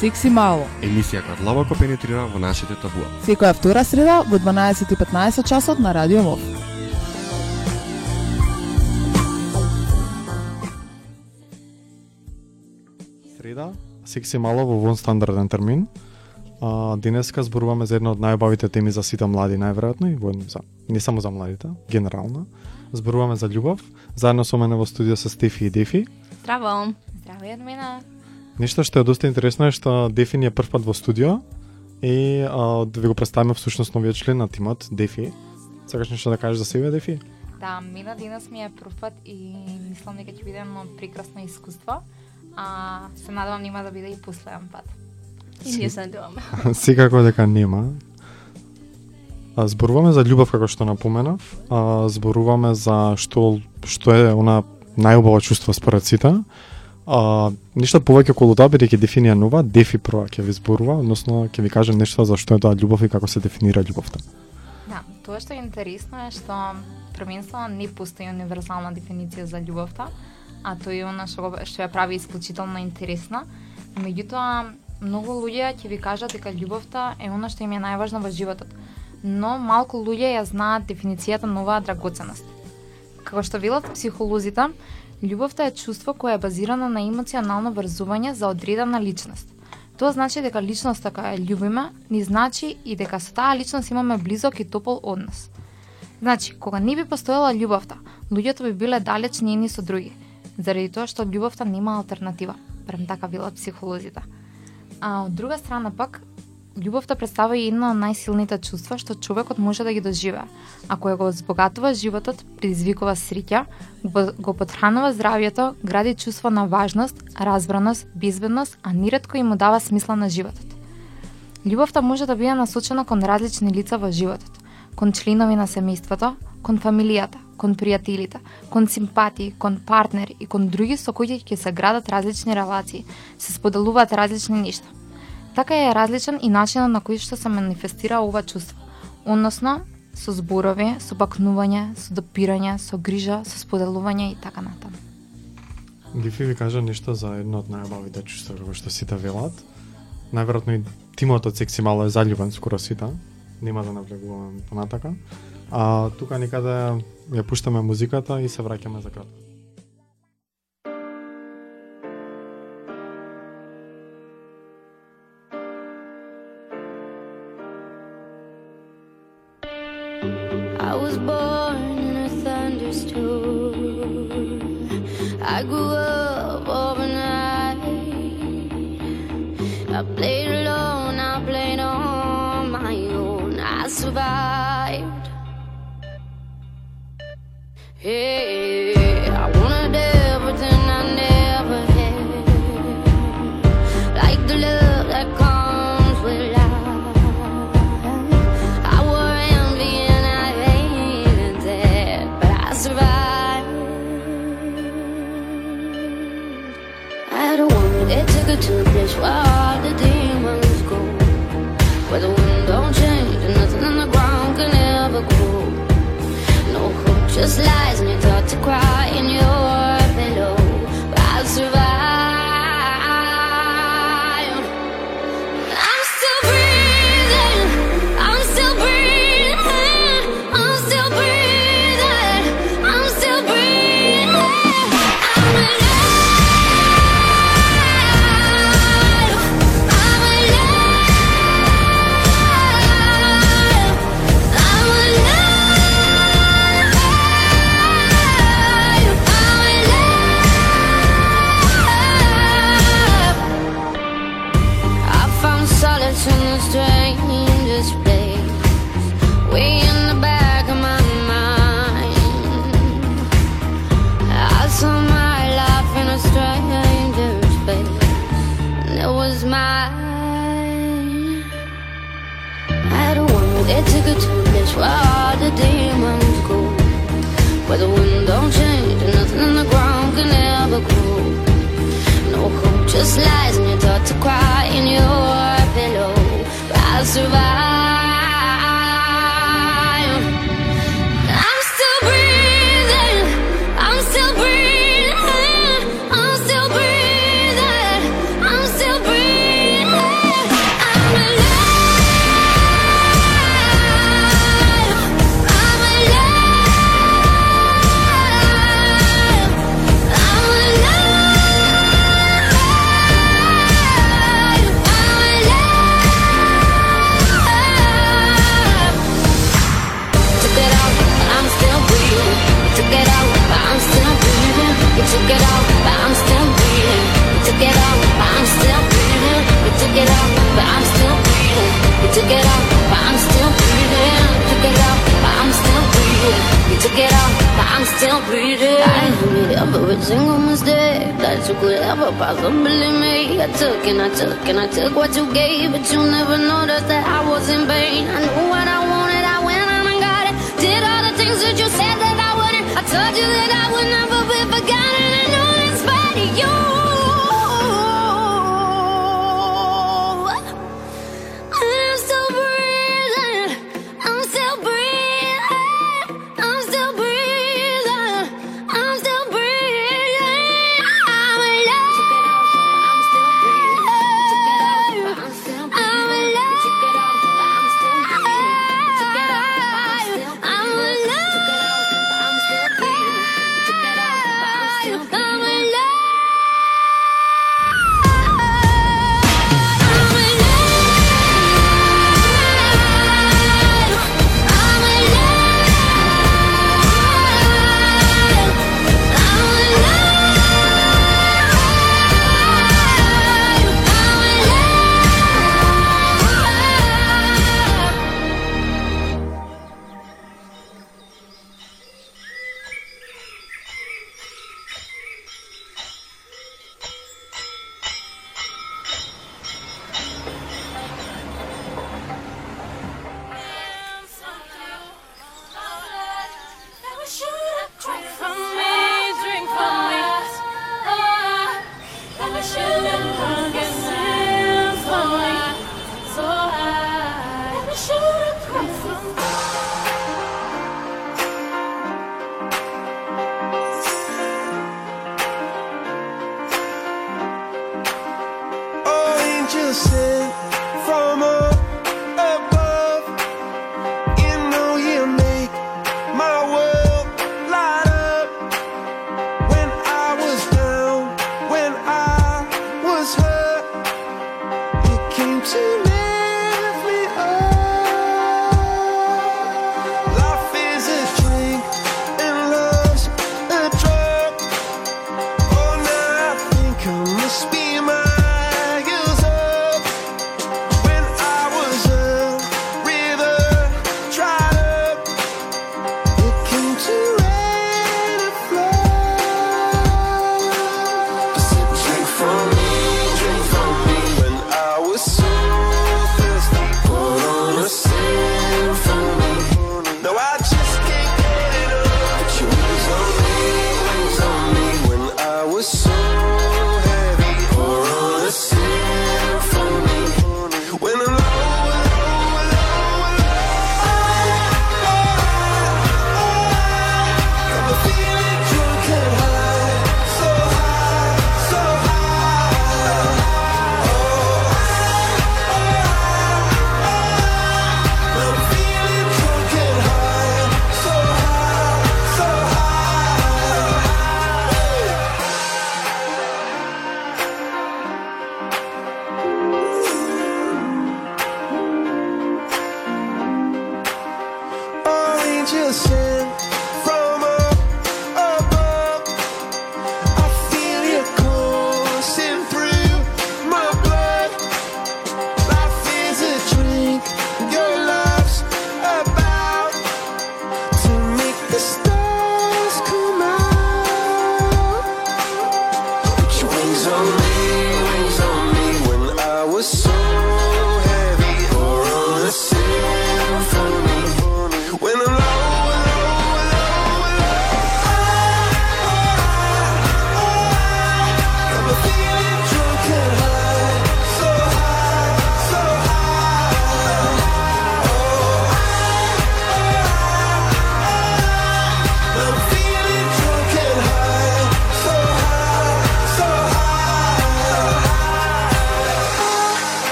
Секси мало. Емисија која длабоко пенетрира во нашите табуа. Секоја втора среда во 12:15 часот на Радио МОВ. Среда, секси мало во вон стандарден термин. А, денеска зборуваме за една од најубавите теми за сите млади, најверојатно и во, за, не само за младите, генерално. Зборуваме за љубов. Заедно со мене во студио се Стефи и Дефи. Здраво! Здраво, Јадмина! Нешто што е доста интересно е што Дефи ни е прв пат во студио и а, да ви го представиме всушност новиот член на тимот, Дефи. Сакаш нешто да кажеш за себе, Дефи? Да, мина денес ми е прв пат и мислам дека ќе биде едно прекрасно искуство. А се надевам нема да биде и последен пат. И ние се надеваме. Секако дека нема. А, зборуваме за љубов како што напоменав, а, зборуваме за што што е она најубаво чувство според сите. А, ништо повеќе околу тоа бидејќи дефинија нова, Дефи прва ќе ви зборува, односно ќе ви каже нешто за што е тоа љубов и како се дефинира љубовта. Да, тоа што е интересно е што првенствено не постои универзална дефиниција за љубовта, а тоа е она што, што ја прави исклучително интересна. Меѓутоа, многу луѓе ќе ви кажат дека љубовта е она што им е најважно во животот. Но малку луѓе ја знаат дефиницијата на оваа драгоценост. Како што велат психолозите, љубовта е чувство кое е базирано на емоционално врзување за одредена личност. Тоа значи дека личноста која ја љубиме ни значи и дека со таа личност имаме близок и топол однос. Значи, кога не би постоела љубовта, луѓето би биле далеч нени со други, заради тоа што љубовта нема алтернатива, барем така велат психолозите. А од друга страна пак, љубовта представува едно од најсилните чувства што човекот може да ги доживе. а која го збогатува животот, предизвикува среќа, го, го подхранува здравјето, гради чувство на важност, разбраност, безбедност, а неретко и му дава смисла на животот. Љубовта може да биде насочена кон различни лица во животот, кон членови на семејството, кон фамилијата, кон пријателите, кон симпатии, кон партнери и кон други со кои ќе се градат различни релации, се споделуваат различни нешта. Така е различен и начинот на кој што се манифестира ова чувство, односно со зборови, со бакнување, со допирање, со грижа, со споделување и така натаму. Лифи ви кажа нешто за едно од најубавите чувства како што сите велат. Најверојатно и тимот од секси мало е заљубен скоро сите. Нема да навлегуваме понатака. А тука никаде ја пуштаме музиката и се враќаме за кратко. Just lies,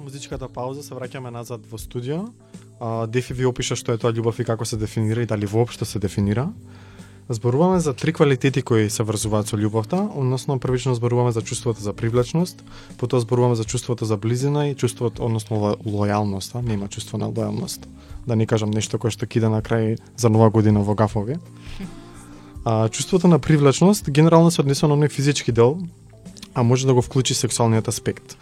музичката пауза се враќаме назад во студио. А, Дефи ви опиша што е тоа љубов и како се дефинира и дали воопшто се дефинира. Зборуваме за три квалитети кои се врзуваат со љубовта, односно првично зборуваме за чувството за привлечност, потоа зборуваме за чувството за близина и чувството, односно ло, лојалност, нема чувство на лојалност. Да не кажам нешто кое што кида на крај за нова година во гафови. А, чувството на привлечност генерално се однесува на оној физички дел, а може да го вклучи сексуалниот аспект.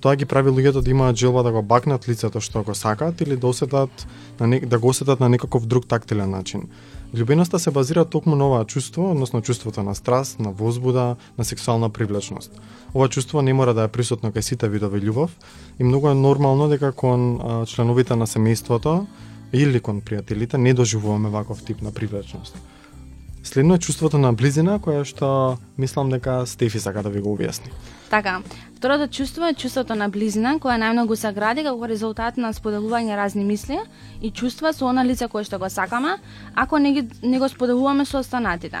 Тоа ги прави луѓето да имаат желба да го бакнат лицето што го сакаат или да осетат на не, да го осетат на некаков друг тактилен начин. Љубеноста се базира токму на оваа чувство, односно чувството на страст, на возбуда, на сексуална привлечност. Ова чувство не мора да е присутно кај сите видови љубов и многу е нормално дека кон а, членовите на семејството или кон пријателите не доживуваме ваков тип на привлечност. Следно е чувството на близина, која што мислам дека Стефи сака да ви го објасни. Така, второто чувство е чувството на близина, која најмногу се гради како резултат на споделување разни мисли и чувства со она лице кое што го сакаме, ако не, ги, не го споделуваме со останатите.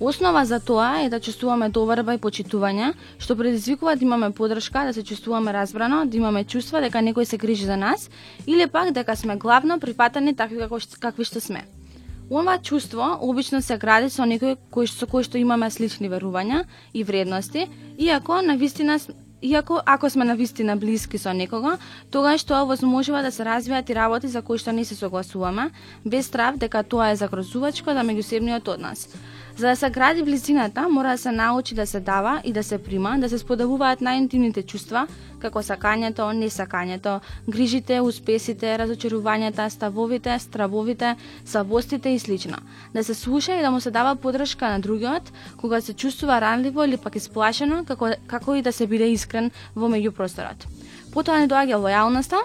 Основа за тоа е да чувствуваме доверба и почитување, што предизвикува да имаме подршка, да се чувствуваме разбрано, да имаме чувства дека некој се грижи за нас, или пак дека сме главно прифатени такви како што- какви што сме. Ова чувство обично се гради со некој кој со кој што имаме слични верувања и вредности, иако на вистина Иако ако сме на вистина блиски со некого, тогаш тоа возможува да се развијат и работи за кои што не се согласуваме, без страв дека тоа е загрозувачко за меѓусебниот однос. За да се гради близината, мора да се научи да се дава и да се прима, да се споделуваат најинтимните чувства, како сакањето, несакањето, грижите, успесите, разочарувањата, ставовите, стравовите, слабостите и слично. Да се слуша и да му се дава подршка на другиот, кога се чувствува ранливо или пак исплашено, како, како и да се биде искрен во меѓупросторот. Потоа не доаѓа лојалноста,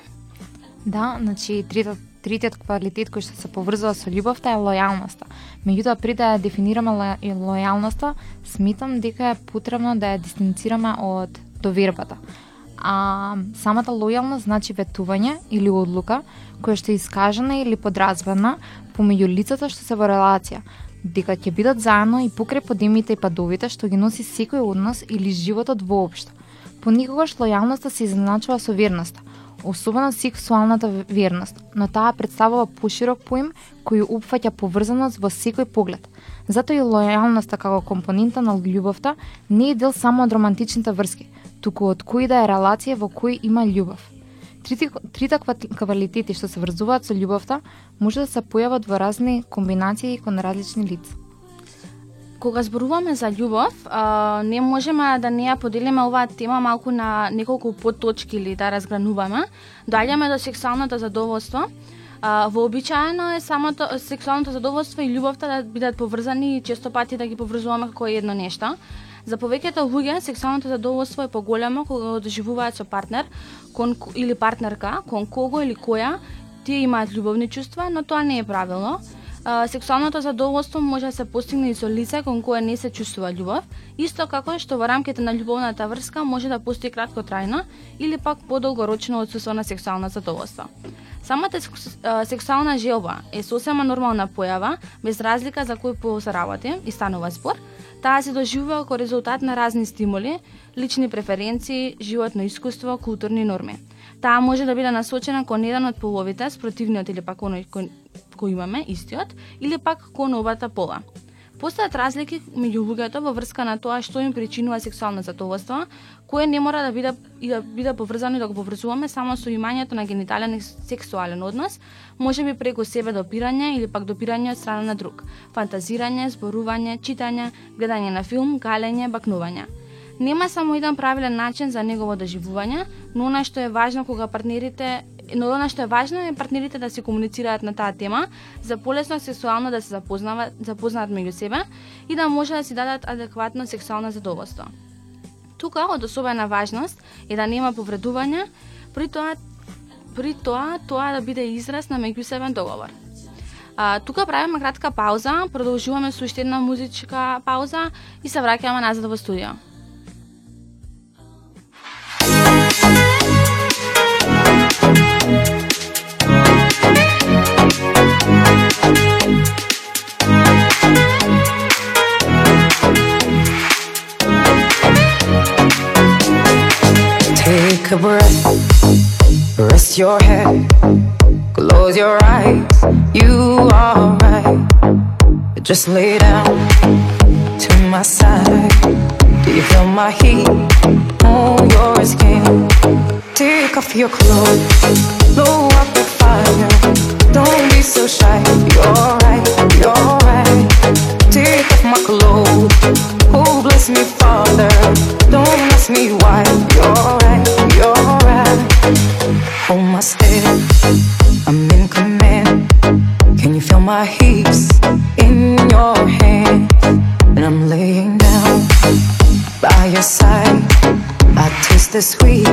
Да, значи третиот третиот квалитет кој што се поврзува со љубовта е лојалноста. Меѓутоа при да ја дефинираме и лојалноста, сметам дека е потребно да ја дистанцираме од довербата. А самата лојалност значи ветување или одлука која што е искажена или подразбена помеѓу лицата што се во релација, дека ќе бидат заедно и покрај подемите и падовите што ги носи секој однос или животот воопшто. Понекогаш лојалноста се изначува со верноста, особено сексуалната верност, но таа представува поширок поим кој опфаќа поврзаност во секој поглед. Затоа и лојалноста како компонента на љубовта не е дел само од романтичните врски, туку од кој да е релација во кој има љубов. Трите, трите квалитети што се врзуваат со љубовта може да се појават во разни комбинации и кон различни лица. Кога зборуваме за љубов, а, не можеме да не ја поделиме оваа тема малку на неколку подточки или да разгрануваме. Доаѓаме до сексуалното задоволство. А, вообичаено е самото сексуалното задоволство и љубовта да бидат поврзани и често пати да ги поврзуваме како едно нешто. За повеќето луѓе сексуалното задоволство е поголемо кога го доживуваат со партнер кон, или партнерка, кон кого или која тие имаат љубовни чувства, но тоа не е правилно. А, сексуалното задоволство може да се постигне и со лице кон кое не се чувствува љубов, исто како што во рамките на љубовната врска може да постои краткотрајно или пак подолгорочно одсуство на сексуално задоволство. Самата сексуална желба е сосема нормална појава, без разлика за кој пол се работи и станува спор. Таа се доживува како резултат на разни стимули, лични преференции, животно искуство, културни норми. Таа може да биде насочена кон еден од половите, спротивниот или пак оној кој имаме, истиот, или пак кон обата пола. Постојат разлики меѓу луѓето во врска на тоа што им причинува сексуално задоволство, кое не мора да биде и да биде поврзано и да го поврзуваме само со имањето на генитален и сексуален однос, може би преку себе допирање или пак допирање од страна на друг, фантазирање, зборување, читање, гледање на филм, галење, бакнување. Нема само еден правилен начин за негово доживување, но она што е важно кога партнерите но она што е важно е партнерите да се комуницираат на таа тема, за полесно сексуално да се запознаваат, запознаат меѓу себе и да може да си дадат адекватно сексуално задоволство. Тука од особена важност е да нема повредување, при тоа при тоа тоа да биде израз на меѓусебен договор. А, тука правиме кратка пауза, продолжуваме со уште една музичка пауза и се враќаме назад во студио. Take a breath, rest your head, close your eyes. You are right. Just lay down to my side. Do you feel my heat on your skin? Take off your clothes, blow up the fire. Don't be so shy. You're right, you're right. Take off my clothes. Oh, bless me, Father. Don't ask me why. You're right, you're right. Hold my step. I'm in command. Can you feel my hips in your hand? And I'm laying down by your side. I taste the sweet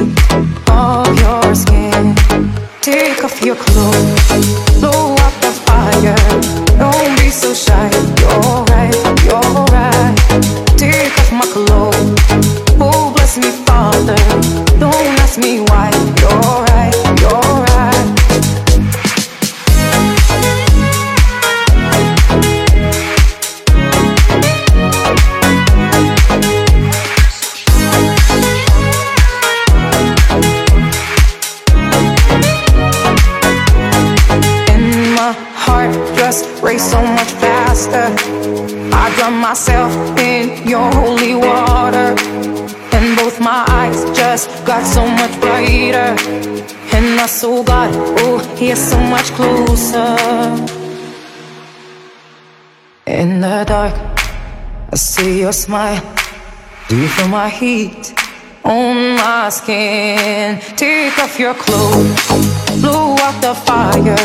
And I saw God, oh, He's so much closer. In the dark, I see your smile. Do you feel my heat on my skin? Take off your clothes, blow out the fire.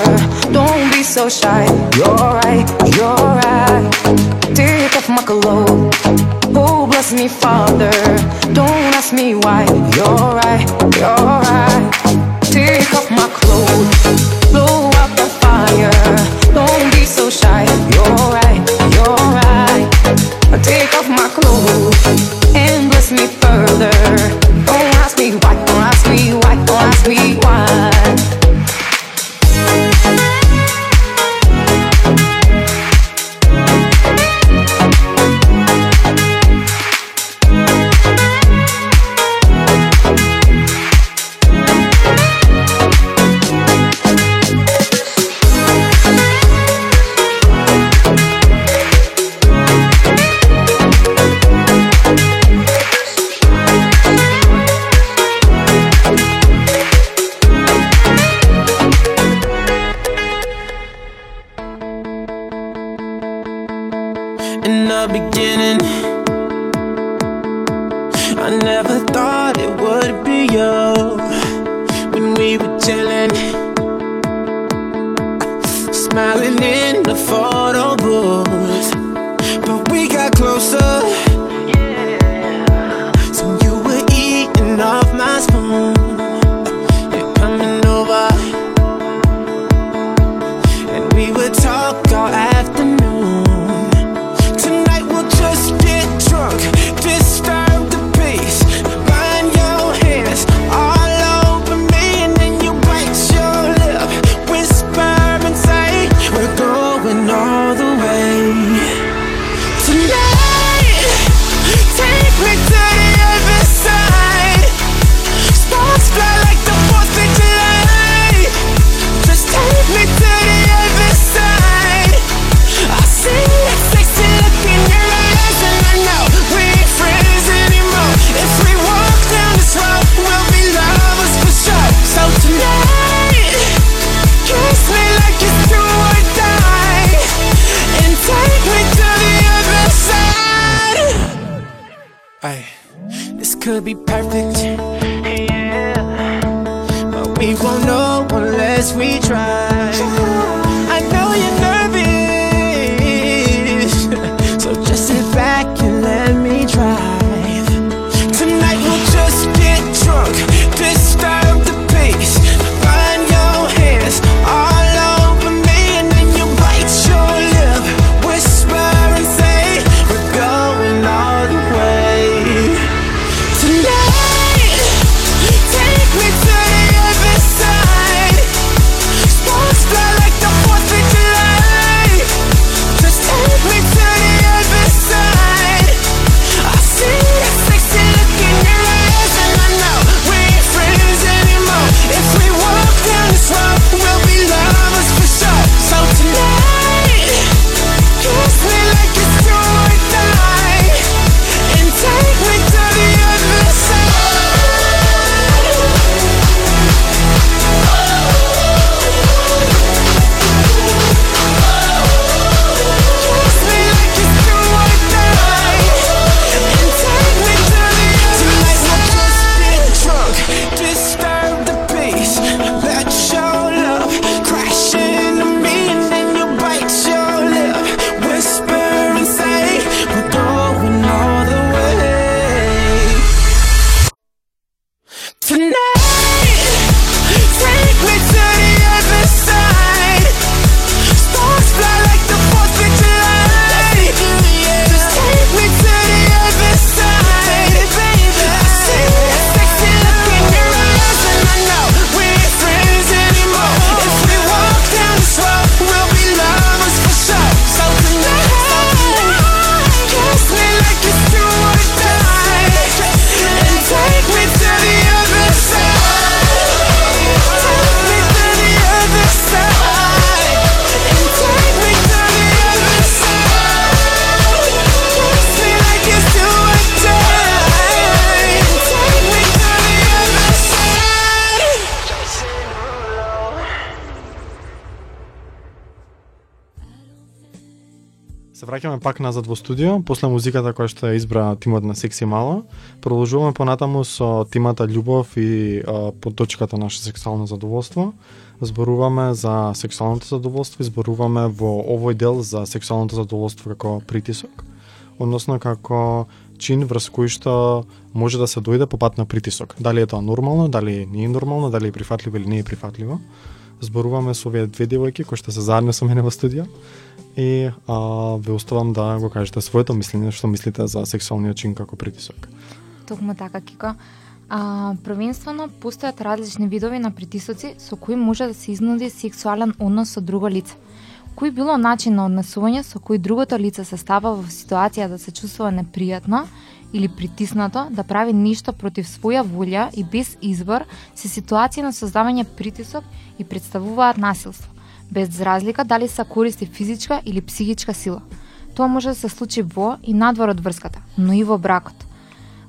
Don't be so shy. You're right, you're right. Take off my clothes. Oh, bless me, Father. Don't ask me why. You're right, you're right. Shy. You're right, you're right. Take off my clothes and bless me further. Don't ask me why, don't ask me why, don't ask me why. Be perfect. Враќаме пак назад во студио, после музиката која што ја избра тимот на Секси Мало. Продолжуваме понатаму со тимата љубов и а, по точката наше сексуално задоволство. Зборуваме за сексуалното задоволство и зборуваме во овој дел за сексуалното задоволство како притисок, односно како чин врз кој што може да се дојде по пат на притисок. Дали е тоа нормално, дали не е нормално, дали е прифатливо или не е прифатливо. Зборуваме со овие две девојки кои што се заедно со мене во студио и а, ве оставам да го кажете своето мислење што мислите за сексуалниот чин како притисок. Токму така, Кико. А, првенствено, постојат различни видови на притисоци со кои може да се изнуди сексуален однос со друго лице. Кој било начин на однесување со кој другото лице се става во ситуација да се чувствува непријатно или притиснато, да прави ништо против своја волја и без избор, се ситуации на создавање притисок и представуваат насилство, без разлика дали се користи физичка или психичка сила. Тоа може да се случи во и надвор од врската, но и во бракот.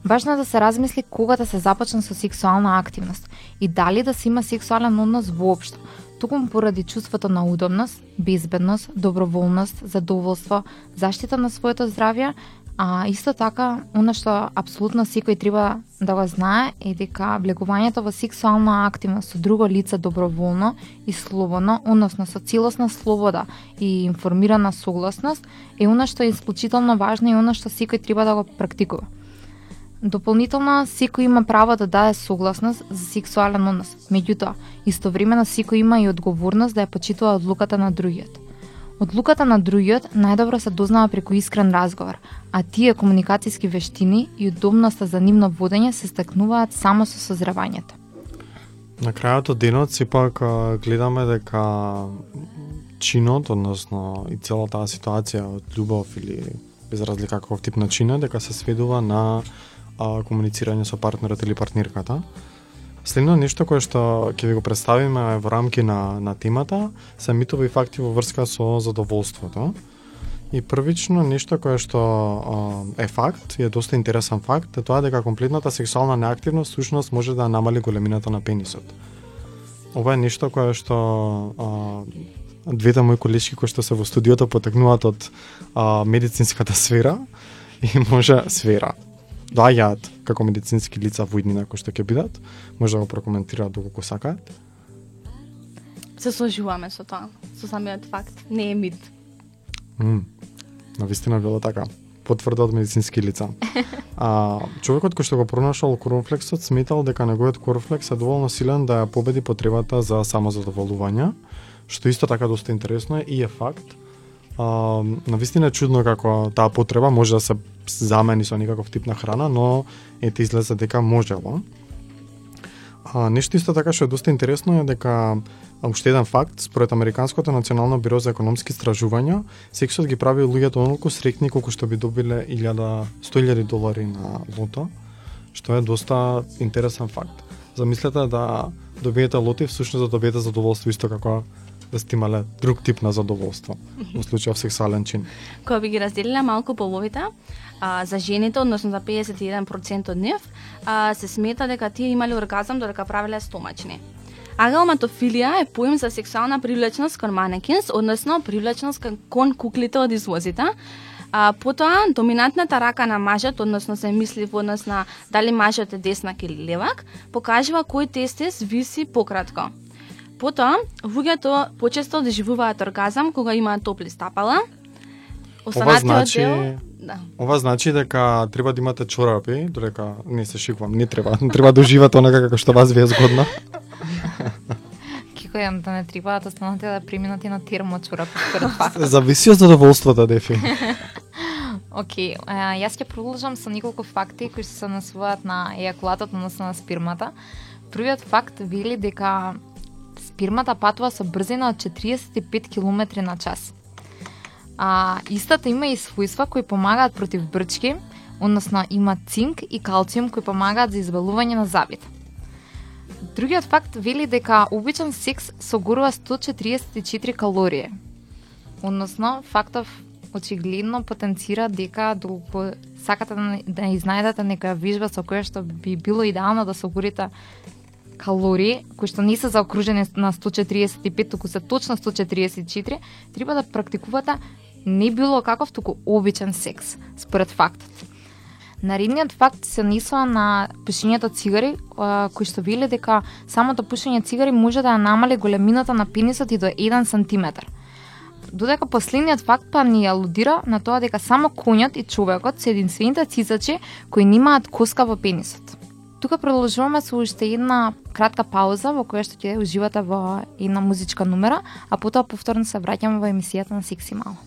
Важно е да се размисли кога да се започне со сексуална активност и дали да се има сексуален однос воопшто, токму поради чувството на удобност, безбедност, доброволност, задоволство, заштита на своето здравје, а исто така, она што апсолутно секој треба да го знае е дека влегувањето во сексуална активност со друго лице доброволно и слободно, односно со целосна слобода и информирана согласност, е она што е исклучително важно и она што секој треба да го практикува. Дополнително, секој има право да даде согласност за сексуален однос. Меѓутоа, истовремено секој има и одговорност да ја почитува одлуката на другиот. Одлуката на другиот најдобро се дознава преку искрен разговор, а тие комуникацијски вештини и удобноста за нивно водење се стекнуваат само со созревањето. На крајот од денот сепак гледаме дека чинот, односно и целата таа ситуација од љубов или без разлика каков тип на чин дека се сведува на а, комуницирање со партнерот или партнерката. Следно нешто кое што ќе ви го представиме во рамки на, на темата се митови и факти во врска со задоволството. И првично нешто кое што е факт, е доста интересен факт, е тоа дека комплетната сексуална неактивност всушност може да намали големината на пенисот. Ова е нешто кое што а, двете мои колешки кои што се во студиото потекнуваат од а, медицинската сфера и може сфера доаѓаат како медицински лица во иднина кои што ќе бидат, може да го прокоментираат доколку сакаат. Се сложуваме со тоа, со самиот факт. Не е мит. М, на вистина било така. Потврда од медицински лица. А, човекот кој што го пронашал корнфлексот сметал дека неговиот корнфлекс е доволно силен да ја победи потребата за самозадоволување, што исто така доста интересно е и е факт. А, на вистина е чудно како таа потреба може да се замени со некаков тип на храна, но ете излезе дека можело. А, нешто исто така што е доста интересно е дека уште еден факт, според Американското национално биро за економски истражувања, сексот ги прави луѓето онолку срекни колку што би добиле 1000 100.000 долари на лото, што е доста интересен факт. Замислете да добиете лоти, всушност да добиете задоволство исто како да сте имале друг тип на задоволство, во случајов сексуален чин. Кога би ги разделила малку половите, а, за жените, односно за 51% од нив, а, се смета дека тие имале оргазам додека правеле стомачни. Агалматофилија е поим за сексуална привлечност кон манекинс, односно привлечност кон- кон куклите од извозите, А, потоа, доминантната рака на мажот, односно се мисли во однос на дали мажот е деснак или левак, покажува кој тестис виси пократко. Потоа, луѓето почесто доживуваат оргазам кога имаат топли стапала. Ова значи, дел, да. ова значи дека треба да имате чорапи, додека не се шикувам, не треба, треба да уживате онака како што вас ви е згодно. Кико ја да не треба да останате да преминати на според факт. Зависи од задоволството, Дефи. Океј, а, јас ќе продолжам со неколку факти кои се насуваат на ејакулатот, односно на спирмата. Првиот факт вели дека фирмата патува со брзина од 45 км на час. А, истата има и својства кои помагаат против брчки, односно има цинк и калциум кои помагаат за избалување на забит. Другиот факт вели дека обичен секс согорува 144 калории. Односно, фактов очигледно потенцира дека доколку сакате да, да изнајдете некоја вижба со која што би било идеално да согорите калории кои што не се заокружени на 145, туку се точно 144, треба да практикувате не било каков туку обичен секс, според фактот. Наредниот факт се нисла на пушењето цигари, кои што веле дека самото пушење цигари може да ја намали големината на пенисот и до 1 сантиметар. Додека последниот факт па ни алудира на тоа дека само конјот и човекот се единствените цицачи кои немаат коска во пенисот. Тука продолжуваме со уште една кратка пауза во која што ќе уживате во една музичка нумера, а потоа повторно се враќаме во емисијата на Сикси Мало.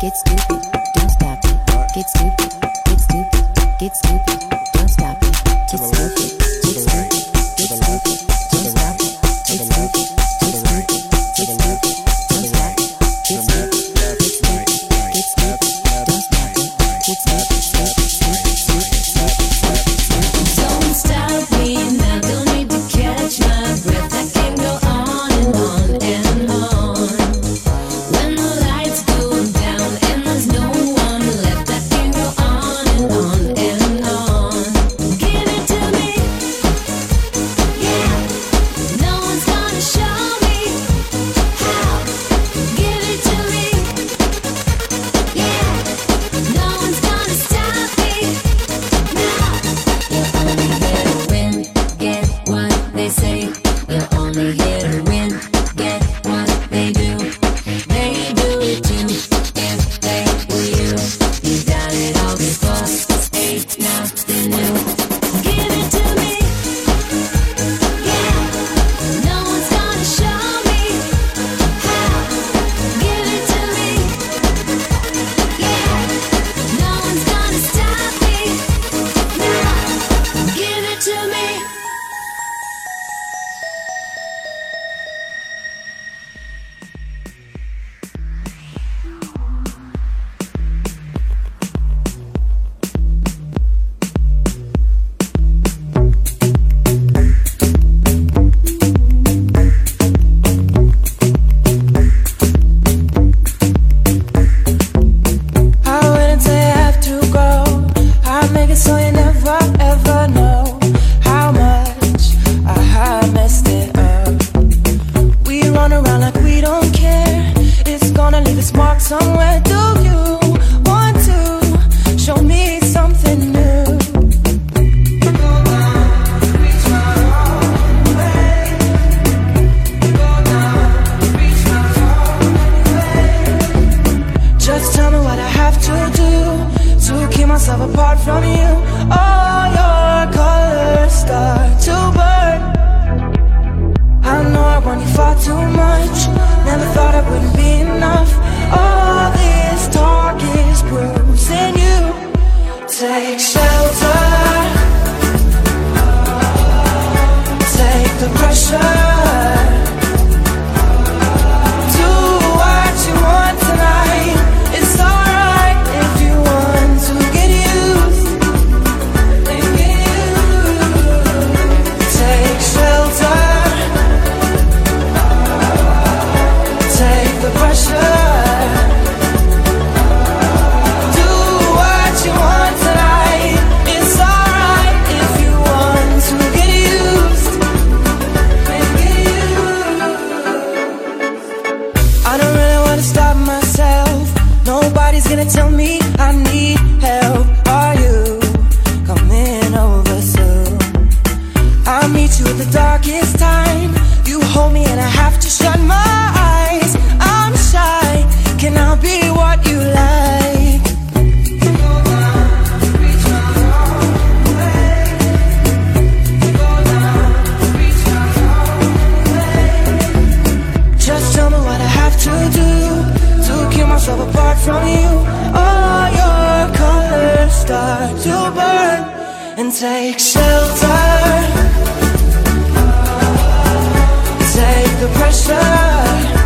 Get stupid, don't stop it. Get stupid, get stupid, get stupid, don't stop it. Get stupid. Myself apart from you. All your colors start to burn and take shelter. Take the pressure.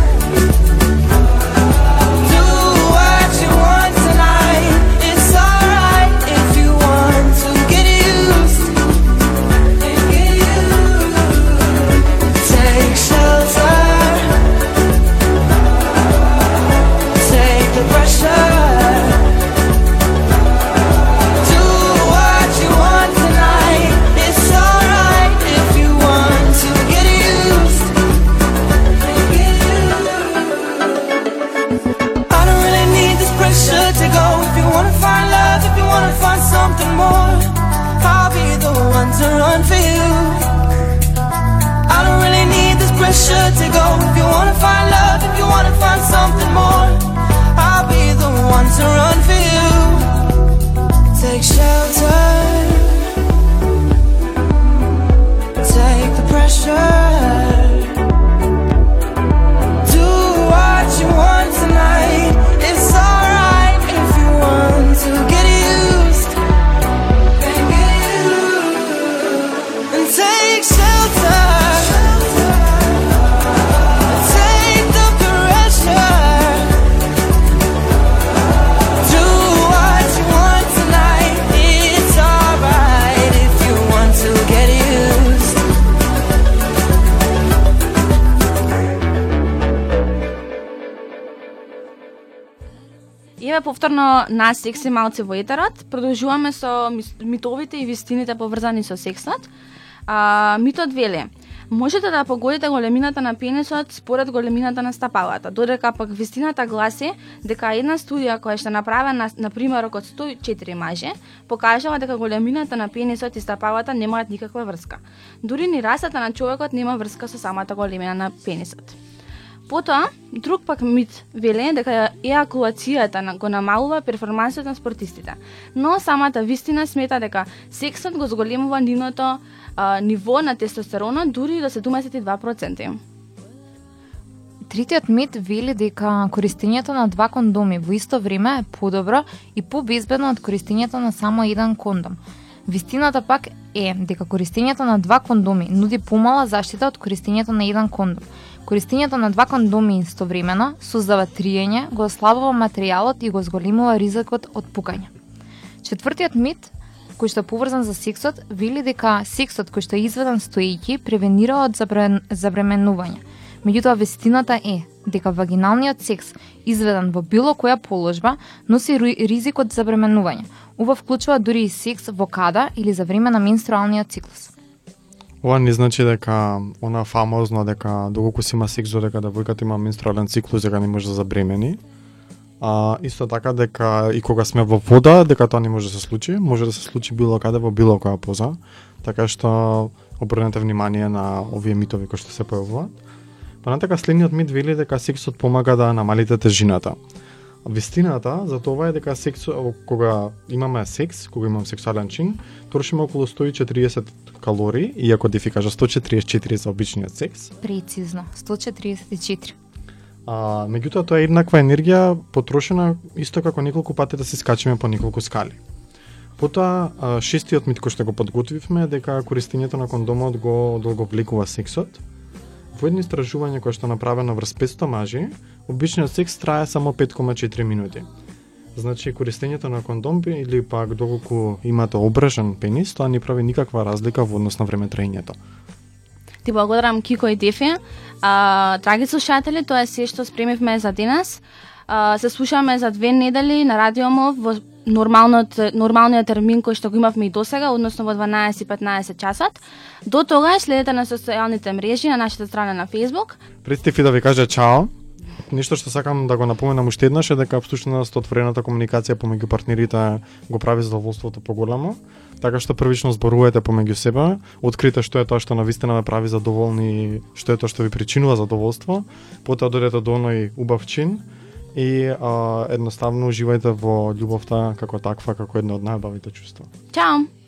Повторно на секси малце во етерот. Продолжуваме со митовите и вистините поврзани со сексот. А, митот веле, можете да погодите големината на пенисот според големината на стапалата, додека пак вистината гласи дека една студија која што направена на, на примерок од 104 маже, покажала дека големината на пенисот и стапалата немаат никаква врска. Дури ни расата на човекот нема врска со самата големина на пенисот. Потоа, друг пак мит веле дека еакулацијата на- го намалува перформансот на спортистите. Но самата вистина смета дека сексот го зголемува нивното а, ниво на тестостерона дури до 72%. Тритиот мит вели дека користењето на два кондоми во исто време е подобро и побезбедно од користењето на само еден кондом. Вистината пак е дека користењето на два кондоми нуди помала заштита од користењето на еден кондом. Користењето на два кондоми истовремено создава триење, го ослабува материјалот и го зголемува ризикот од пукање. Четвртиот мит кој што е поврзан за сексот, вели дека сексот кој што е изведен стоејќи превенира од забременување. Меѓутоа вестината е дека вагиналниот секс изведен во било која положба носи ризик од забременување. Ова вклучува дури и секс во када или за време на менструалниот циклус. Ова не значи дека она фамозно дека доколку си има секс додека да девојката има менструален циклус дека не може да забремени. А исто така дека и кога сме во вода дека тоа не може да се случи, може да се случи било каде во било која поза. Така што обрнете внимание на овие митови кои што се појавуваат. Понатака следниот мит вели дека сексот помага да намалите тежината. Вистината за тоа е дека секс кога имаме секс, кога имам сексуален чин, трошиме околу 140 калории, иако Дефи кажа 144 за обичниот секс. Прецизно, 144. А, меѓутоа тоа е еднаква енергија потрошена исто како неколку пати да се скачиме по неколку скали. Потоа, шестиот мит кој што го подготвивме е дека користењето на кондомот го долговлекува сексот. Во едно истражување кое што направено врз 500 мажи, обичниот секс трае само 5,4 минути. Значи, користењето на кондом или пак доколку имате обрежан пенис, тоа не прави никаква разлика во однос на време траењето. Ти благодарам Кико и Дефи. А, драги слушатели, тоа е се што спремивме за денес. А, се слушаме за две недели на Радио Мов во нормалниот, нормалниот термин кој што го имавме и досега, односно во 12-15 часот. До тогаш следете на социјалните мрежи на нашата страна на Facebook. Пред Стефи да ви кажа чао. Нешто што сакам да го напоменам уште еднаш е дека всушност отворената комуникација помеѓу партнерите го прави задоволството поголемо. Така што првично зборувате помеѓу себе, открите што е тоа што навистина ме прави задоволни, што е тоа што ви причинува задоволство, потоа додете до оној убав чин и а, едноставно уживајте во љубовта како таква, како едно од најубавите чувства. Чао!